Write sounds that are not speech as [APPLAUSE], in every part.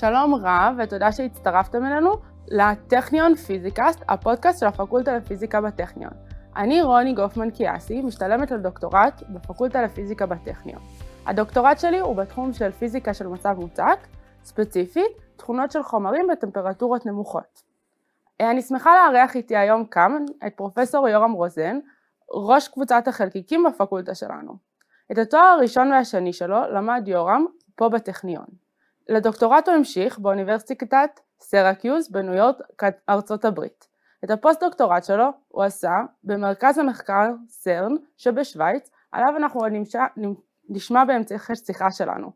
שלום רב ותודה שהצטרפתם אלינו לטכניון פיזיקאסט, הפודקאסט של הפקולטה לפיזיקה בטכניון. אני רוני גופמן קיאסי, משתלמת לדוקטורט בפקולטה לפיזיקה בטכניון. הדוקטורט שלי הוא בתחום של פיזיקה של מצב מוצק, ספציפית, תכונות של חומרים בטמפרטורות נמוכות. אני שמחה לארח איתי היום כאן את פרופסור יורם רוזן, ראש קבוצת החלקיקים בפקולטה שלנו. את התואר הראשון והשני שלו למד יורם פה בטכניון. לדוקטורט הוא המשיך באוניברסיטת סרקיוז בניו יורק, ארצות הברית. את הפוסט דוקטורט שלו הוא עשה במרכז המחקר סרן שבשוויץ, עליו אנחנו נמשע, נשמע באמצע שיחה שלנו.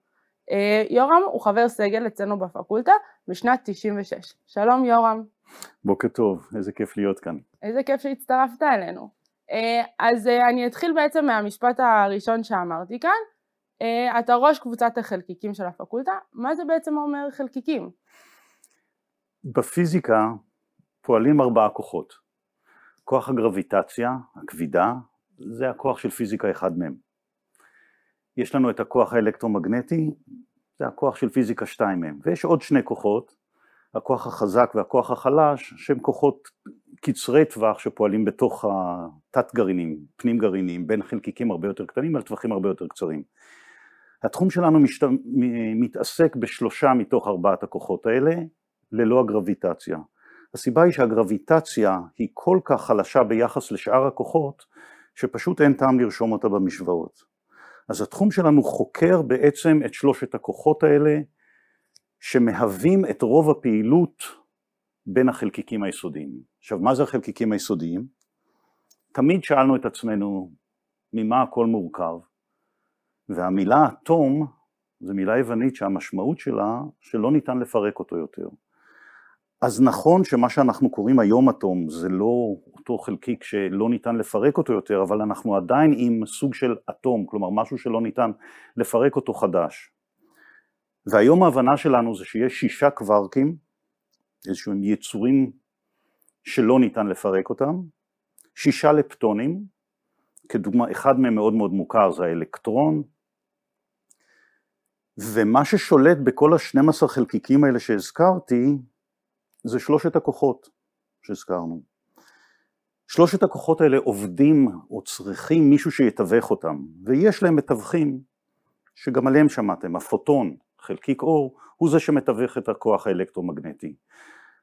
אה, יורם הוא חבר סגל אצלנו בפקולטה משנת 96. שלום יורם. בוקר טוב, איזה כיף להיות כאן. איזה כיף שהצטרפת אלינו. אה, אז אה, אני אתחיל בעצם מהמשפט הראשון שאמרתי כאן. אתה ראש קבוצת החלקיקים של הפקולטה, מה זה בעצם אומר חלקיקים? בפיזיקה פועלים ארבעה כוחות. כוח הגרביטציה, הכבידה, זה הכוח של פיזיקה אחד מהם. יש לנו את הכוח האלקטרומגנטי, זה הכוח של פיזיקה שתיים מהם, ויש עוד שני כוחות, הכוח החזק והכוח החלש, שהם כוחות קצרי טווח שפועלים בתוך התת גרעינים, פנים גרעינים, בין חלקיקים הרבה יותר קטנים על טווחים הרבה יותר קצרים. התחום שלנו משת... מתעסק בשלושה מתוך ארבעת הכוחות האלה, ללא הגרביטציה. הסיבה היא שהגרביטציה היא כל כך חלשה ביחס לשאר הכוחות, שפשוט אין טעם לרשום אותה במשוואות. אז התחום שלנו חוקר בעצם את שלושת הכוחות האלה, שמהווים את רוב הפעילות בין החלקיקים היסודיים. עכשיו, מה זה החלקיקים היסודיים? תמיד שאלנו את עצמנו ממה הכל מורכב, והמילה אטום זו מילה יוונית שהמשמעות שלה שלא ניתן לפרק אותו יותר. אז נכון שמה שאנחנו קוראים היום אטום זה לא אותו חלקיק שלא ניתן לפרק אותו יותר, אבל אנחנו עדיין עם סוג של אטום, כלומר משהו שלא ניתן לפרק אותו חדש. והיום ההבנה שלנו זה שיש שישה קווארקים, איזשהם יצורים שלא ניתן לפרק אותם, שישה לפטונים, כדוגמה, אחד מהם מאוד מאוד מוכר זה האלקטרון, ומה ששולט בכל השנים עשר חלקיקים האלה שהזכרתי, זה שלושת הכוחות שהזכרנו. שלושת הכוחות האלה עובדים או צריכים מישהו שיתווך אותם, ויש להם מתווכים שגם עליהם שמעתם, הפוטון, חלקיק אור, הוא זה שמתווך את הכוח האלקטרומגנטי.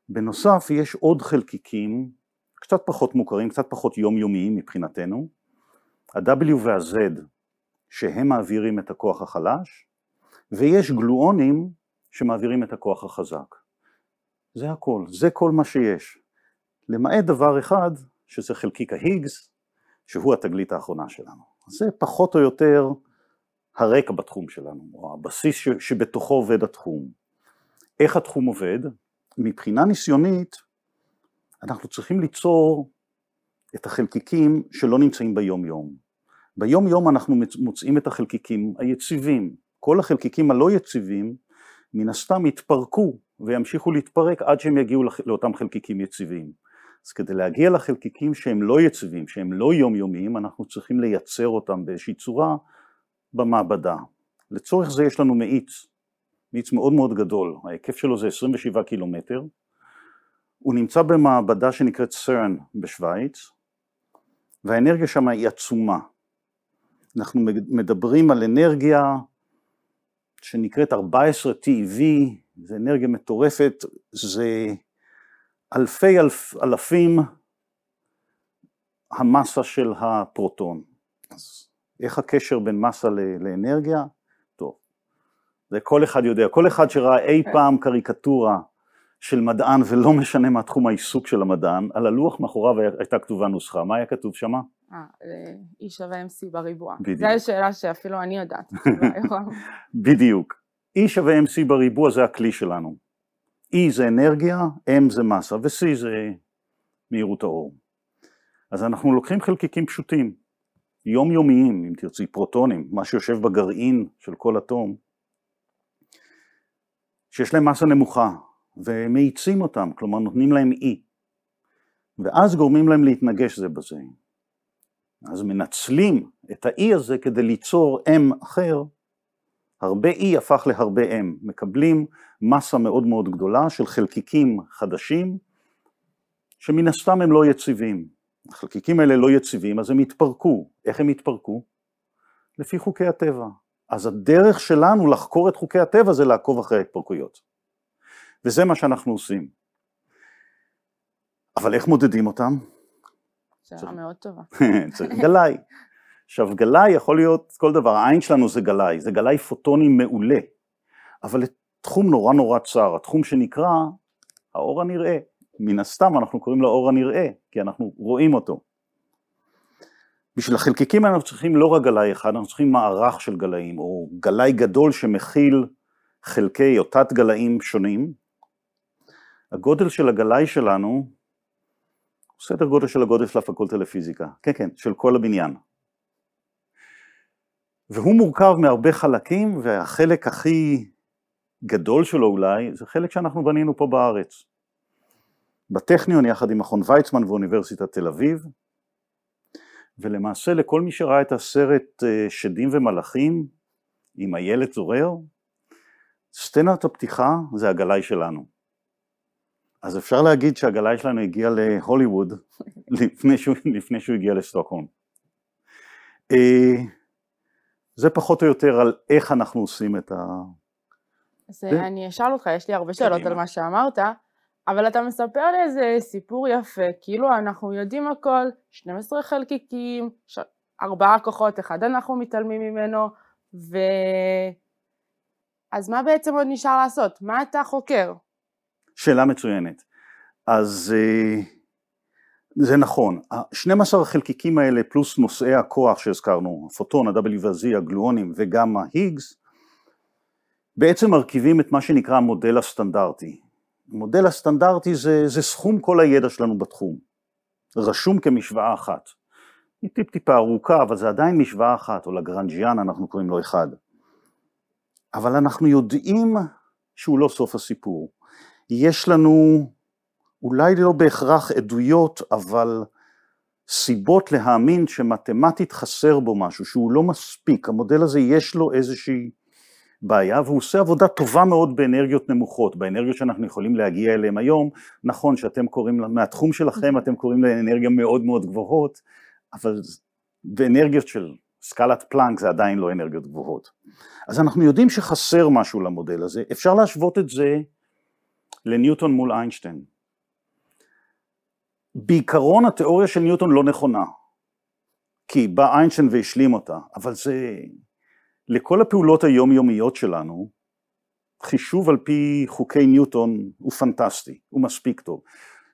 בנוסף יש עוד חלקיקים קצת פחות מוכרים, קצת פחות יומיומיים מבחינתנו, ה-W וה-Z שהם מעבירים את הכוח החלש, ויש גלואונים שמעבירים את הכוח החזק. זה הכל, זה כל מה שיש. למעט דבר אחד, שזה חלקיק ההיגס, שהוא התגלית האחרונה שלנו. זה פחות או יותר הרקע בתחום שלנו, או הבסיס שבתוכו עובד התחום. איך התחום עובד? מבחינה ניסיונית, אנחנו צריכים ליצור את החלקיקים שלא נמצאים ביום יום. ביום יום אנחנו מוצאים את החלקיקים היציבים. כל החלקיקים הלא יציבים מן הסתם יתפרקו וימשיכו להתפרק עד שהם יגיעו לאותם חלקיקים יציבים. אז כדי להגיע לחלקיקים שהם לא יציבים, שהם לא יומיומיים, אנחנו צריכים לייצר אותם באיזושהי צורה במעבדה. לצורך זה יש לנו מאיץ, מאיץ מאוד מאוד גדול, ההיקף שלו זה 27 קילומטר, הוא נמצא במעבדה שנקראת סרן בשוויץ, והאנרגיה שם היא עצומה. אנחנו מדברים על אנרגיה שנקראת 14 TeV, זה אנרגיה מטורפת, זה אלפי אלף, אלפים המסה של הפרוטון. אז איך הקשר בין מסה לאנרגיה? טוב, זה כל אחד יודע, כל אחד שראה אי כן. פעם קריקטורה של מדען ולא משנה מה תחום העיסוק של המדען, על הלוח מאחוריו הייתה כתובה נוסחה, מה היה כתוב שמה? E שווה MC בריבוע. בדיוק. זו השאלה שאפילו אני יודעת. [LAUGHS] בדיוק. E שווה MC בריבוע זה הכלי שלנו. E זה אנרגיה, M זה מסה ו-C זה מהירות האור. אז אנחנו לוקחים חלקיקים פשוטים, יומיומיים אם תרצי, פרוטונים, מה שיושב בגרעין של כל אטום, שיש להם מסה נמוכה ומאיצים אותם, כלומר נותנים להם E, ואז גורמים להם להתנגש זה בזה. אז מנצלים את ה-E הזה כדי ליצור M אחר הרבה E הפך להרבה M, מקבלים מסה מאוד מאוד גדולה של חלקיקים חדשים, שמן הסתם הם לא יציבים. החלקיקים האלה לא יציבים, אז הם יתפרקו. איך הם יתפרקו? לפי חוקי הטבע. אז הדרך שלנו לחקור את חוקי הטבע זה לעקוב אחרי ההתפרקויות. וזה מה שאנחנו עושים. אבל איך מודדים אותם? שאלה מאוד טובה. [LAUGHS] צריך גלאי. עכשיו גלאי יכול להיות כל דבר, העין שלנו זה גלאי, זה גלאי פוטוני מעולה, אבל תחום נורא נורא צר, התחום שנקרא האור הנראה, מן הסתם אנחנו קוראים לו אור הנראה, כי אנחנו רואים אותו. בשביל החלקיקים אנחנו צריכים לא רק גלאי אחד, אנחנו צריכים מערך של גלאים, או גלאי גדול שמכיל חלקי או תת גלאים שונים. הגודל של הגלאי שלנו סדר גודל של הגודל של הפקולטה לפיזיקה, כן כן, של כל הבניין. והוא מורכב מהרבה חלקים, והחלק הכי גדול שלו אולי, זה חלק שאנחנו בנינו פה בארץ. בטכניון יחד עם מכון ויצמן ואוניברסיטת תל אביב, ולמעשה לכל מי שראה את הסרט אה, שדים ומלאכים עם איילת זורר, סצנת הפתיחה זה הגלאי שלנו. אז אפשר להגיד שהגלאי שלנו הגיע להוליווד [LAUGHS] לפני שהוא, לפני שהוא הגיע לסטוקהולם. אה, זה פחות או יותר על איך אנחנו עושים את ה... אז ו... אני אשאל אותך, יש לי הרבה שאלות קדימה. על מה שאמרת, אבל אתה מספר לי איזה סיפור יפה, כאילו אנחנו יודעים הכל, 12 חלקיקים, ש... ארבעה כוחות, אחד אנחנו מתעלמים ממנו, ו... אז מה בעצם עוד נשאר לעשות? מה אתה חוקר? שאלה מצוינת. אז... Uh... זה נכון, ה-12 החלקיקים האלה פלוס נושאי הכוח שהזכרנו, הפוטון, ה-W וה-Z, הגלואונים וגם ההיגס, בעצם מרכיבים את מה שנקרא המודל הסטנדרטי. המודל הסטנדרטי זה, זה סכום כל הידע שלנו בתחום, רשום כמשוואה אחת. היא טיפ טיפה ארוכה, אבל זה עדיין משוואה אחת, או לגרנג'יאן אנחנו קוראים לו אחד. אבל אנחנו יודעים שהוא לא סוף הסיפור. יש לנו אולי לא בהכרח עדויות, אבל סיבות להאמין שמתמטית חסר בו משהו, שהוא לא מספיק, המודל הזה יש לו איזושהי בעיה והוא עושה עבודה טובה מאוד באנרגיות נמוכות, באנרגיות שאנחנו יכולים להגיע אליהן היום, נכון שאתם קוראים, מהתחום שלכם אתם קוראים לאנרגיה מאוד מאוד גבוהות, אבל באנרגיות של סקלת פלנק זה עדיין לא אנרגיות גבוהות. אז אנחנו יודעים שחסר משהו למודל הזה, אפשר להשוות את זה לניוטון מול איינשטיין. בעיקרון התיאוריה של ניוטון לא נכונה, כי בא איינשטיין והשלים אותה, אבל זה, לכל הפעולות היומיומיות שלנו, חישוב על פי חוקי ניוטון הוא פנטסטי, הוא מספיק טוב.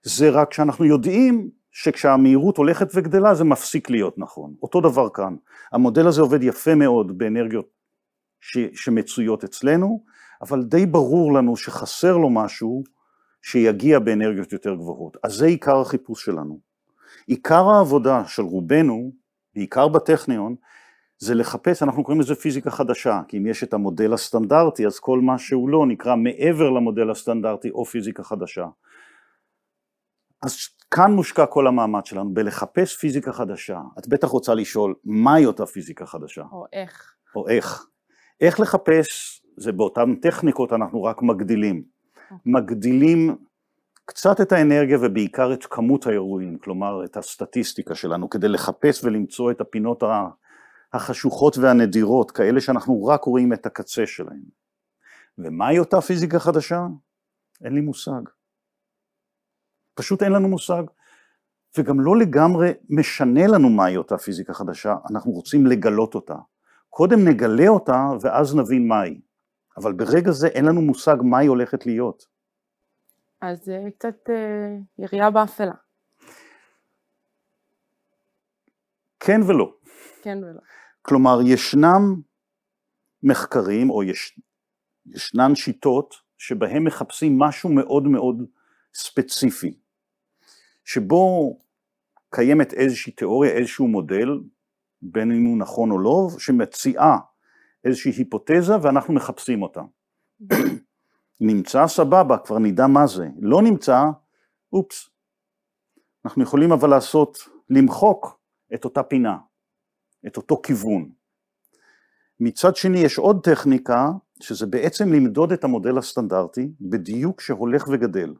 זה רק שאנחנו יודעים שכשהמהירות הולכת וגדלה זה מפסיק להיות נכון. אותו דבר כאן. המודל הזה עובד יפה מאוד באנרגיות ש, שמצויות אצלנו, אבל די ברור לנו שחסר לו משהו שיגיע באנרגיות יותר גבוהות. אז זה עיקר החיפוש שלנו. עיקר העבודה של רובנו, בעיקר בטכניון, זה לחפש, אנחנו קוראים לזה פיזיקה חדשה, כי אם יש את המודל הסטנדרטי, אז כל מה שהוא לא נקרא מעבר למודל הסטנדרטי או פיזיקה חדשה. אז כאן מושקע כל המאמץ שלנו, בלחפש פיזיקה חדשה. את בטח רוצה לשאול, מהי אותה פיזיקה חדשה? או איך. או איך. איך לחפש, זה באותן טכניקות אנחנו רק מגדילים. מגדילים קצת את האנרגיה ובעיקר את כמות האירועים, כלומר את הסטטיסטיקה שלנו, כדי לחפש ולמצוא את הפינות החשוכות והנדירות, כאלה שאנחנו רק רואים את הקצה שלהם. ומהי אותה פיזיקה חדשה? אין לי מושג. פשוט אין לנו מושג. וגם לא לגמרי משנה לנו מהי אותה פיזיקה חדשה, אנחנו רוצים לגלות אותה. קודם נגלה אותה ואז נבין מהי. אבל ברגע זה אין לנו מושג מה היא הולכת להיות. אז זה קצת אה, ירייה באפלה. כן ולא. כן ולא. כלומר, ישנם מחקרים, או יש, ישנן שיטות, שבהם מחפשים משהו מאוד מאוד ספציפי, שבו קיימת איזושהי תיאוריה, איזשהו מודל, בין אם הוא נכון או לא, שמציעה איזושהי היפותזה ואנחנו מחפשים אותה. [COUGHS] נמצא סבבה, כבר נדע מה זה. לא נמצא, אופס. אנחנו יכולים אבל לעשות, למחוק את אותה פינה, את אותו כיוון. מצד שני יש עוד טכניקה, שזה בעצם למדוד את המודל הסטנדרטי בדיוק שהולך וגדל.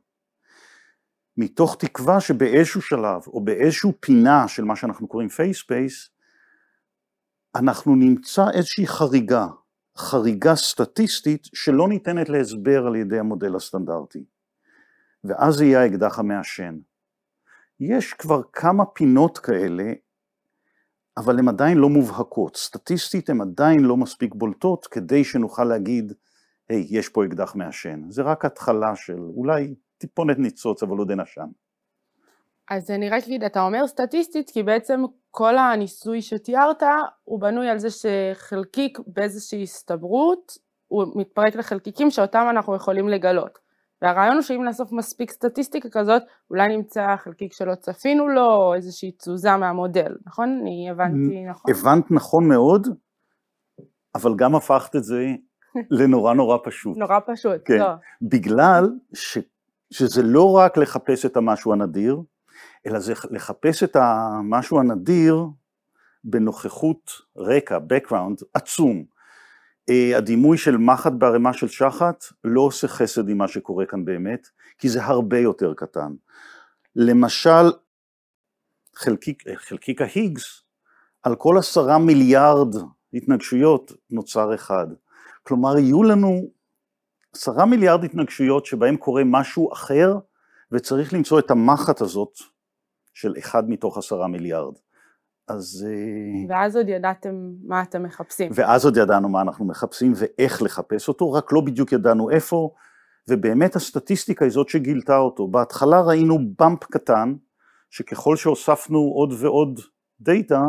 מתוך תקווה שבאיזשהו שלב או באיזשהו פינה של מה שאנחנו קוראים space, אנחנו נמצא איזושהי חריגה, חריגה סטטיסטית שלא ניתנת להסבר על ידי המודל הסטנדרטי. ואז יהיה האקדח המעשן. יש כבר כמה פינות כאלה, אבל הן עדיין לא מובהקות. סטטיסטית הן עדיין לא מספיק בולטות כדי שנוכל להגיד, היי, hey, יש פה אקדח מעשן. זה רק התחלה של אולי טיפונת ניצוץ, אבל עוד אין עשן. אז אני רק אגיד, אתה אומר סטטיסטית, כי בעצם כל הניסוי שתיארת, הוא בנוי על זה שחלקיק באיזושהי הסתברות, הוא מתפרק לחלקיקים שאותם אנחנו יכולים לגלות. והרעיון הוא שאם נאסוף מספיק סטטיסטיקה כזאת, אולי נמצא חלקיק שלא צפינו לו, או איזושהי תזוזה מהמודל, נכון? אני הבנתי נכון? הבנת נכון מאוד, אבל גם הפכת את זה [LAUGHS] לנורא נורא פשוט. נורא פשוט, כן. לא. בגלל ש, שזה לא רק לחפש את המשהו הנדיר, אלא זה לחפש את המשהו הנדיר בנוכחות רקע, background, עצום. אה, הדימוי של מחט בערימה של שחת לא עושה חסד עם מה שקורה כאן באמת, כי זה הרבה יותר קטן. למשל, חלקיק, חלקיק ההיגס, על כל עשרה מיליארד התנגשויות נוצר אחד. כלומר, יהיו לנו עשרה מיליארד התנגשויות שבהם קורה משהו אחר, וצריך למצוא את המחט הזאת של אחד מתוך עשרה מיליארד. אז... אה, ואז עוד ידעתם מה אתם מחפשים. ואז עוד ידענו מה אנחנו מחפשים ואיך לחפש אותו, רק לא בדיוק ידענו איפה, ובאמת הסטטיסטיקה היא זאת שגילתה אותו. בהתחלה ראינו באמפ קטן, שככל שהוספנו עוד ועוד דאטה,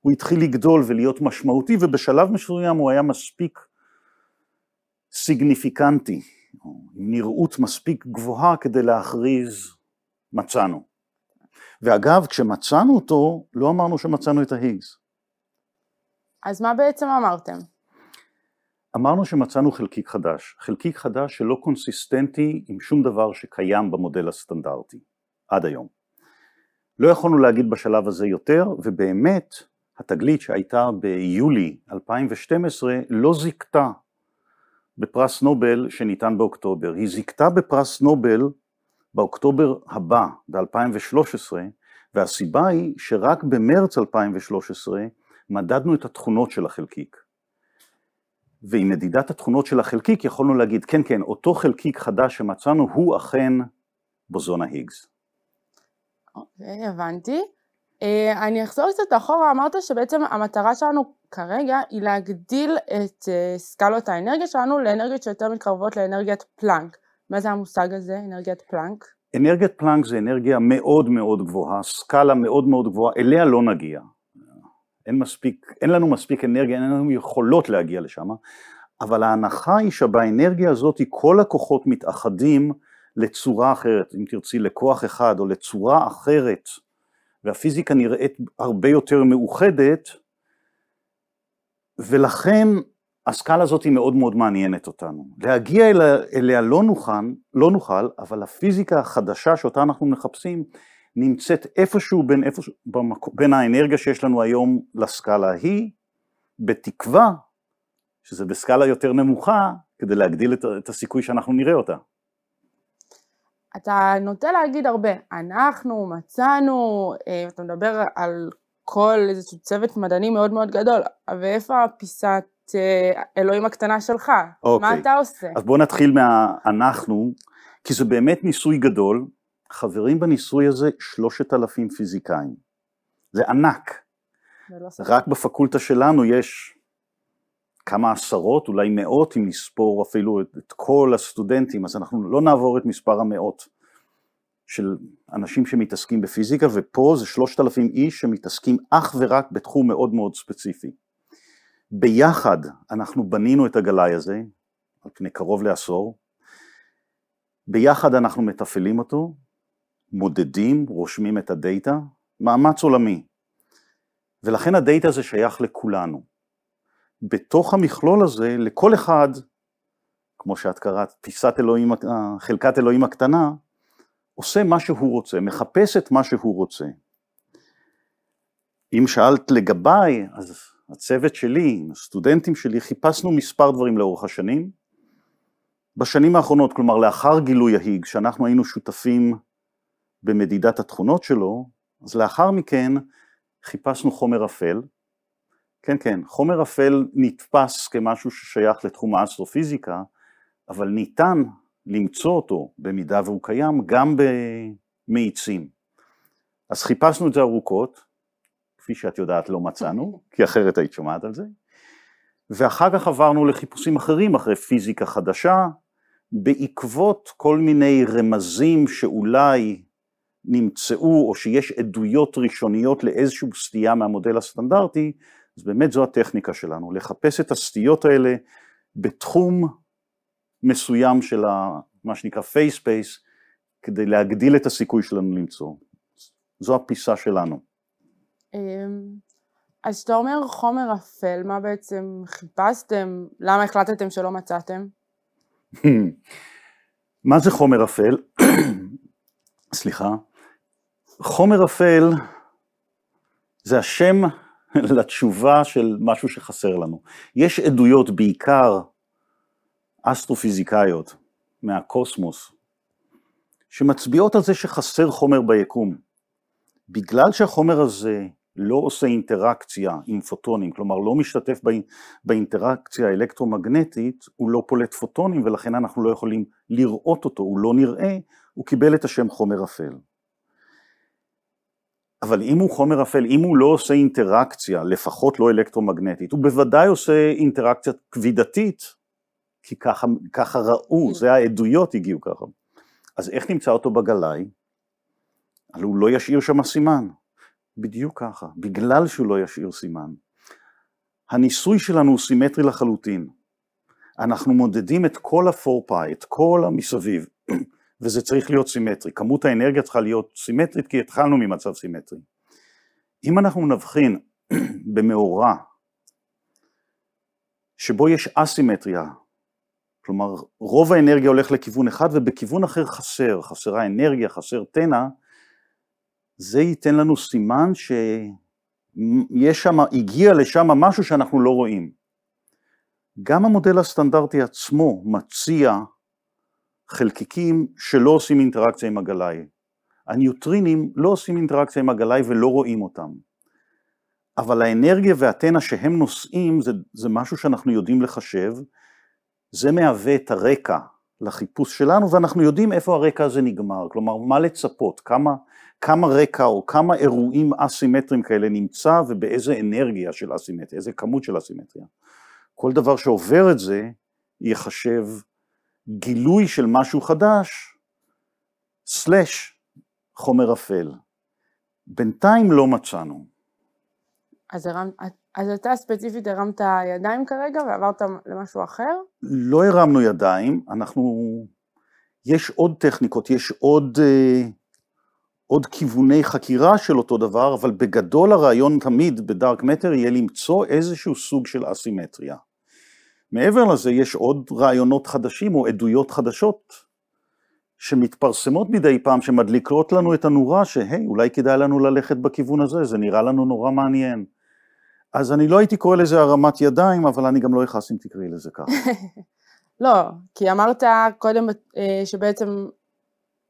הוא התחיל לגדול ולהיות משמעותי, ובשלב מסוים הוא היה מספיק סיגניפיקנטי, עם נראות מספיק גבוהה כדי להכריז מצאנו. ואגב, כשמצאנו אותו, לא אמרנו שמצאנו את ההיגס. אז מה בעצם אמרתם? אמרנו שמצאנו חלקיק חדש, חלקיק חדש שלא קונסיסטנטי עם שום דבר שקיים במודל הסטנדרטי, עד היום. לא יכולנו להגיד בשלב הזה יותר, ובאמת התגלית שהייתה ביולי 2012 לא זיכתה בפרס נובל שניתן באוקטובר, היא זיכתה בפרס נובל באוקטובר הבא, ב-2013, והסיבה היא שרק במרץ 2013 מדדנו את התכונות של החלקיק. ועם מדידת התכונות של החלקיק יכולנו להגיד, כן, כן, אותו חלקיק חדש שמצאנו הוא אכן בוזון ההיגס. אוקיי, הבנתי. Uh, אני אחזור קצת אחורה, אמרת שבעצם המטרה שלנו כרגע היא להגדיל את uh, סקלות האנרגיה שלנו לאנרגיות שיותר מתקרבות לאנרגיית פלאנק. מה זה המושג הזה, אנרגיית פלאנק? אנרגיית פלאנק זה אנרגיה מאוד מאוד גבוהה, סקאלה מאוד מאוד גבוהה, אליה לא נגיע. אין, מספיק, אין לנו מספיק אנרגיה, אין לנו יכולות להגיע לשם, אבל ההנחה היא שבאנרגיה הזאת כל הכוחות מתאחדים לצורה אחרת, אם תרצי לכוח אחד או לצורה אחרת, והפיזיקה נראית הרבה יותר מאוחדת, ולכן הסקאלה הזאת היא מאוד מאוד מעניינת אותנו. להגיע אליה, אליה לא נוכל, לא נוכל, אבל הפיזיקה החדשה שאותה אנחנו מחפשים נמצאת איפשהו בין, איפשהו, במק... בין האנרגיה שיש לנו היום לסקאלה ההיא, בתקווה שזה בסקאלה יותר נמוכה, כדי להגדיל את, את הסיכוי שאנחנו נראה אותה. אתה נוטה להגיד הרבה, אנחנו מצאנו, אה, אתה מדבר על כל איזשהו צוות מדעני מאוד מאוד גדול, ואיפה הפיסת אה, אלוהים הקטנה שלך, okay. מה אוקיי. אתה עושה? אז בואו נתחיל מה"אנחנו", כי זה באמת ניסוי גדול, חברים בניסוי הזה שלושת אלפים פיזיקאים, זה ענק, לא רק בפקולטה שלנו יש כמה עשרות, אולי מאות, אם נספור אפילו את, את כל הסטודנטים, אז אנחנו לא נעבור את מספר המאות של אנשים שמתעסקים בפיזיקה, ופה זה שלושת אלפים איש שמתעסקים אך ורק בתחום מאוד מאוד ספציפי. ביחד אנחנו בנינו את הגלאי הזה על פני קרוב לעשור, ביחד אנחנו מתפעלים אותו, מודדים, רושמים את הדאטה, מאמץ עולמי. ולכן הדאטה הזה שייך לכולנו. בתוך המכלול הזה, לכל אחד, כמו שאת קראת, פיסת אלוהים, חלקת אלוהים הקטנה, עושה מה שהוא רוצה, מחפש את מה שהוא רוצה. אם שאלת לגביי, אז הצוות שלי, הסטודנטים שלי, חיפשנו מספר דברים לאורך השנים. בשנים האחרונות, כלומר לאחר גילוי ההיג, שאנחנו היינו שותפים במדידת התכונות שלו, אז לאחר מכן חיפשנו חומר אפל. כן, כן, חומר אפל נתפס כמשהו ששייך לתחום האסטרופיזיקה, אבל ניתן למצוא אותו, במידה והוא קיים, גם במאיצים. אז חיפשנו את זה ארוכות, כפי שאת יודעת לא מצאנו, [LAUGHS] כי אחרת היית שומעת על זה, ואחר כך עברנו לחיפושים אחרים, אחרי פיזיקה חדשה, בעקבות כל מיני רמזים שאולי נמצאו או שיש עדויות ראשוניות לאיזושהי סטייה מהמודל הסטנדרטי, אז באמת זו הטכניקה שלנו, לחפש את הסטיות האלה בתחום מסוים של ה, מה שנקרא face space, כדי להגדיל את הסיכוי שלנו למצוא. זו הפיסה שלנו. אמ, אז כשאתה אומר חומר אפל, מה בעצם חיפשתם? למה החלטתם שלא מצאתם? [LAUGHS] מה זה חומר אפל? [COUGHS] סליחה. חומר אפל זה השם [LAUGHS] לתשובה של משהו שחסר לנו. יש עדויות בעיקר אסטרופיזיקאיות מהקוסמוס, שמצביעות על זה שחסר חומר ביקום. בגלל שהחומר הזה לא עושה אינטראקציה עם פוטונים, כלומר לא משתתף באינטראקציה האלקטרומגנטית, הוא לא פולט פוטונים ולכן אנחנו לא יכולים לראות אותו, הוא לא נראה, הוא קיבל את השם חומר אפל. אבל אם הוא חומר אפל, אם הוא לא עושה אינטראקציה, לפחות לא אלקטרומגנטית, הוא בוודאי עושה אינטראקציה כבידתית, כי ככה, ככה ראו, כן. זה העדויות הגיעו ככה. אז איך נמצא אותו בגלאי? הרי הוא לא ישאיר שם סימן. בדיוק ככה, בגלל שהוא לא ישאיר סימן. הניסוי שלנו הוא סימטרי לחלוטין. אנחנו מודדים את כל הפורפאי, את כל המסביב, וזה צריך להיות סימטרי. כמות האנרגיה צריכה להיות סימטרית כי התחלנו ממצב סימטרי. אם אנחנו נבחין [CLEARS THROAT] במאורע שבו יש אסימטריה, כלומר רוב האנרגיה הולך לכיוון אחד ובכיוון אחר חסר, חסרה אנרגיה, חסר תנע, זה ייתן לנו סימן שיש שם, הגיע לשם משהו שאנחנו לא רואים. גם המודל הסטנדרטי עצמו מציע חלקיקים שלא עושים אינטראקציה עם הגלאי. הניוטרינים לא עושים אינטראקציה עם הגלאי ולא רואים אותם. אבל האנרגיה והתנע שהם נושאים זה, זה משהו שאנחנו יודעים לחשב, זה מהווה את הרקע לחיפוש שלנו ואנחנו יודעים איפה הרקע הזה נגמר, כלומר מה לצפות, כמה, כמה רקע או כמה אירועים אסימטריים כאלה נמצא ובאיזה אנרגיה של אסימטריה, איזה כמות של אסימטריה. כל דבר שעובר את זה ייחשב גילוי של משהו חדש, סלש חומר אפל. בינתיים לא מצאנו. אז, הרמת, אז אתה ספציפית הרמת ידיים כרגע ועברת למשהו אחר? לא הרמנו ידיים, אנחנו... יש עוד טכניקות, יש עוד, אה, עוד כיווני חקירה של אותו דבר, אבל בגדול הרעיון תמיד בדארק מטר יהיה למצוא איזשהו סוג של אסימטריה. מעבר לזה יש עוד רעיונות חדשים או עדויות חדשות שמתפרסמות מדי פעם, שמדליקות לנו את הנורה שהי, אולי כדאי לנו ללכת בכיוון הזה, זה נראה לנו נורא מעניין. אז אני לא הייתי קורא לזה הרמת ידיים, אבל אני גם לא אכעס אם תקראי לזה ככה. [LAUGHS] לא, כי אמרת קודם אה, שבעצם,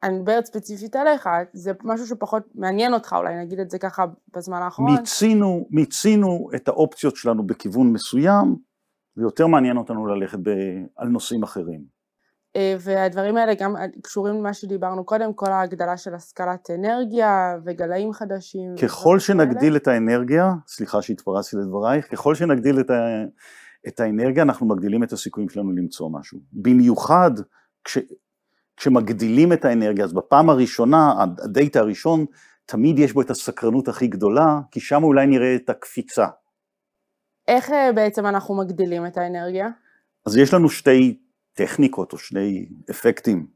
אני מדברת ספציפית עליך, זה משהו שפחות מעניין אותך, אולי נגיד את זה ככה בזמן האחרון. מיצינו, מיצינו את האופציות שלנו בכיוון מסוים, ויותר מעניין אותנו ללכת ב, על נושאים אחרים. אה, והדברים האלה גם קשורים למה שדיברנו קודם, כל ההגדלה של השכלת אנרגיה וגלאים חדשים. ככל שנגדיל האלה. את האנרגיה, סליחה שהתפרצתי לדברייך, ככל שנגדיל את, ה, את האנרגיה אנחנו מגדילים את הסיכויים שלנו למצוא משהו. במיוחד כש, כשמגדילים את האנרגיה, אז בפעם הראשונה, הדאטה הראשון, תמיד יש בו את הסקרנות הכי גדולה, כי שם אולי נראה את הקפיצה. איך אה, בעצם אנחנו מגדילים את האנרגיה? אז יש לנו שתי טכניקות או שני אפקטים.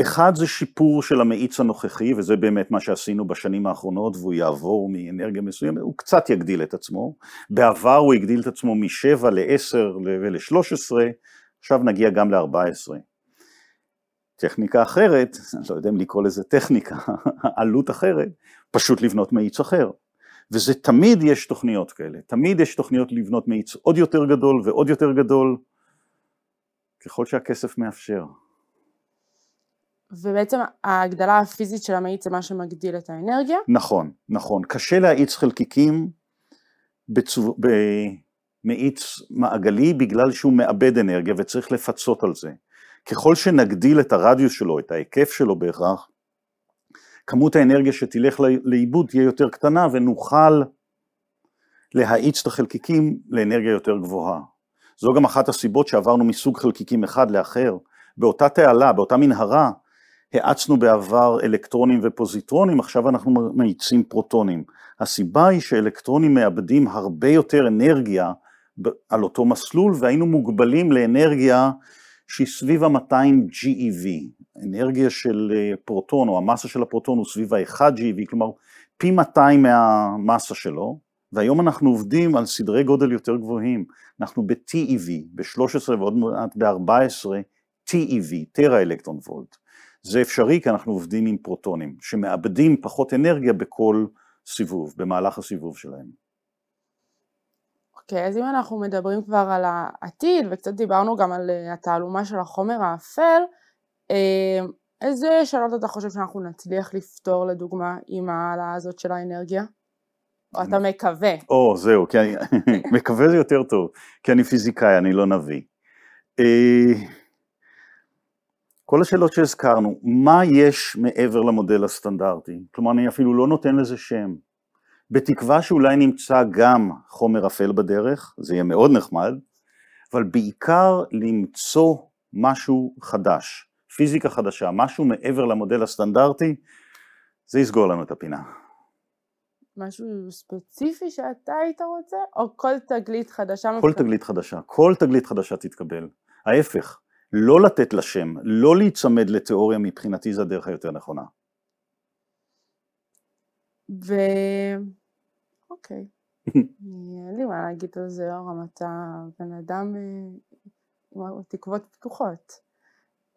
אחד זה שיפור של המאיץ הנוכחי, וזה באמת מה שעשינו בשנים האחרונות, והוא יעבור מאנרגיה מסוימת, הוא קצת יגדיל את עצמו. בעבר הוא הגדיל את עצמו מ-7 ל-10 ול-13, עכשיו נגיע גם ל-14. טכניקה אחרת, אני לא יודע אם לקרוא לזה טכניקה, [LAUGHS] עלות אחרת, פשוט לבנות מאיץ אחר. וזה תמיד יש תוכניות כאלה, תמיד יש תוכניות לבנות מאיץ עוד יותר גדול ועוד יותר גדול, ככל שהכסף מאפשר. ובעצם ההגדלה הפיזית של המאיץ זה מה שמגדיל את האנרגיה? נכון, נכון. קשה להאיץ חלקיקים בצו... במאיץ מעגלי בגלל שהוא מאבד אנרגיה וצריך לפצות על זה. ככל שנגדיל את הרדיוס שלו, את ההיקף שלו בהכרח, כמות האנרגיה שתלך לאיבוד תהיה יותר קטנה ונוכל להאיץ את החלקיקים לאנרגיה יותר גבוהה. זו גם אחת הסיבות שעברנו מסוג חלקיקים אחד לאחר. באותה תעלה, באותה מנהרה, האצנו בעבר אלקטרונים ופוזיטרונים, עכשיו אנחנו מאיצים פרוטונים. הסיבה היא שאלקטרונים מאבדים הרבה יותר אנרגיה על אותו מסלול והיינו מוגבלים לאנרגיה שהיא סביב ה-200 GeV, אנרגיה של אה, פרוטון או המסה של הפרוטון הוא סביב ה-1 GeV, כלומר פי 200 מהמסה שלו, והיום אנחנו עובדים על סדרי גודל יותר גבוהים, אנחנו ב-TeV, ב-13 ועוד מעט ב-14 TeV, טרה אלקטרון וולט. זה אפשרי כי אנחנו עובדים עם פרוטונים, שמאבדים פחות אנרגיה בכל סיבוב, במהלך הסיבוב שלהם. אוקיי, okay, אז אם אנחנו מדברים כבר על העתיד, וקצת דיברנו גם על אה, התעלומה של החומר האפל, איזה שאלות אתה חושב שאנחנו נצליח לפתור לדוגמה עם ההעלאה הזאת של האנרגיה? או אתה מקווה? או, זהו, כי אני [LAUGHS] מקווה זה יותר טוב, כי אני פיזיקאי, אני לא נביא. אה, כל השאלות שהזכרנו, מה יש מעבר למודל הסטנדרטי? כלומר, אני אפילו לא נותן לזה שם. בתקווה שאולי נמצא גם חומר אפל בדרך, זה יהיה מאוד נחמד, אבל בעיקר למצוא משהו חדש, פיזיקה חדשה, משהו מעבר למודל הסטנדרטי, זה יסגור לנו את הפינה. משהו ספציפי שאתה היית רוצה, או כל תגלית חדשה? כל תגלית חדשה, כל תגלית חדשה תתקבל. ההפך, לא לתת לה שם, לא להיצמד לתיאוריה מבחינתי זה הדרך היותר נכונה. ו... אוקיי. [LAUGHS] אין לי מה להגיד על זה, יורם, אתה בן אדם אה, עם תקוות פתוחות.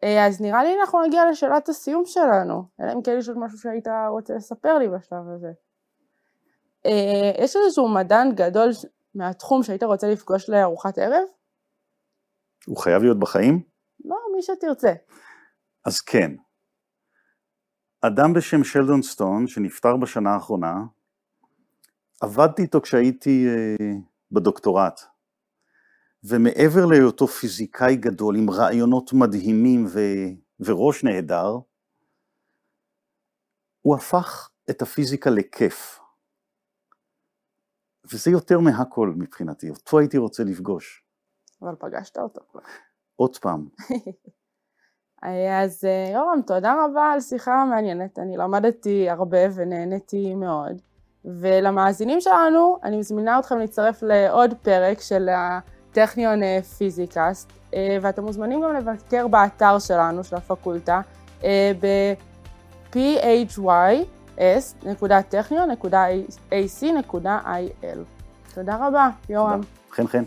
אה, אז נראה לי אנחנו נגיע לשאלת הסיום שלנו, אלא אם כן יש עוד משהו שהיית רוצה לספר לי בשלב הזה. אה, יש איזשהו מדען גדול מהתחום שהיית רוצה לפגוש לארוחת ערב? הוא חייב להיות בחיים? לא, מי שתרצה. אז כן. אדם בשם שלדון סטון, שנפטר בשנה האחרונה, עבדתי איתו כשהייתי אה, בדוקטורט, ומעבר להיותו פיזיקאי גדול עם רעיונות מדהימים ו... וראש נהדר, הוא הפך את הפיזיקה לכיף. וזה יותר מהכל מבחינתי, אותו הייתי רוצה לפגוש. אבל פגשת אותו כבר. עוד פעם. [LAUGHS] אז אה, יורם, תודה רבה על שיחה מעניינת, אני למדתי הרבה ונהניתי מאוד. ולמאזינים שלנו, אני מזמינה אתכם להצטרף לעוד פרק של הטכניון אה, פיזיקאסט, אה, ואתם מוזמנים גם לבקר באתר שלנו, של הפקולטה, ב-phys.technion.ac.il. תודה רבה, יורם. חן חן.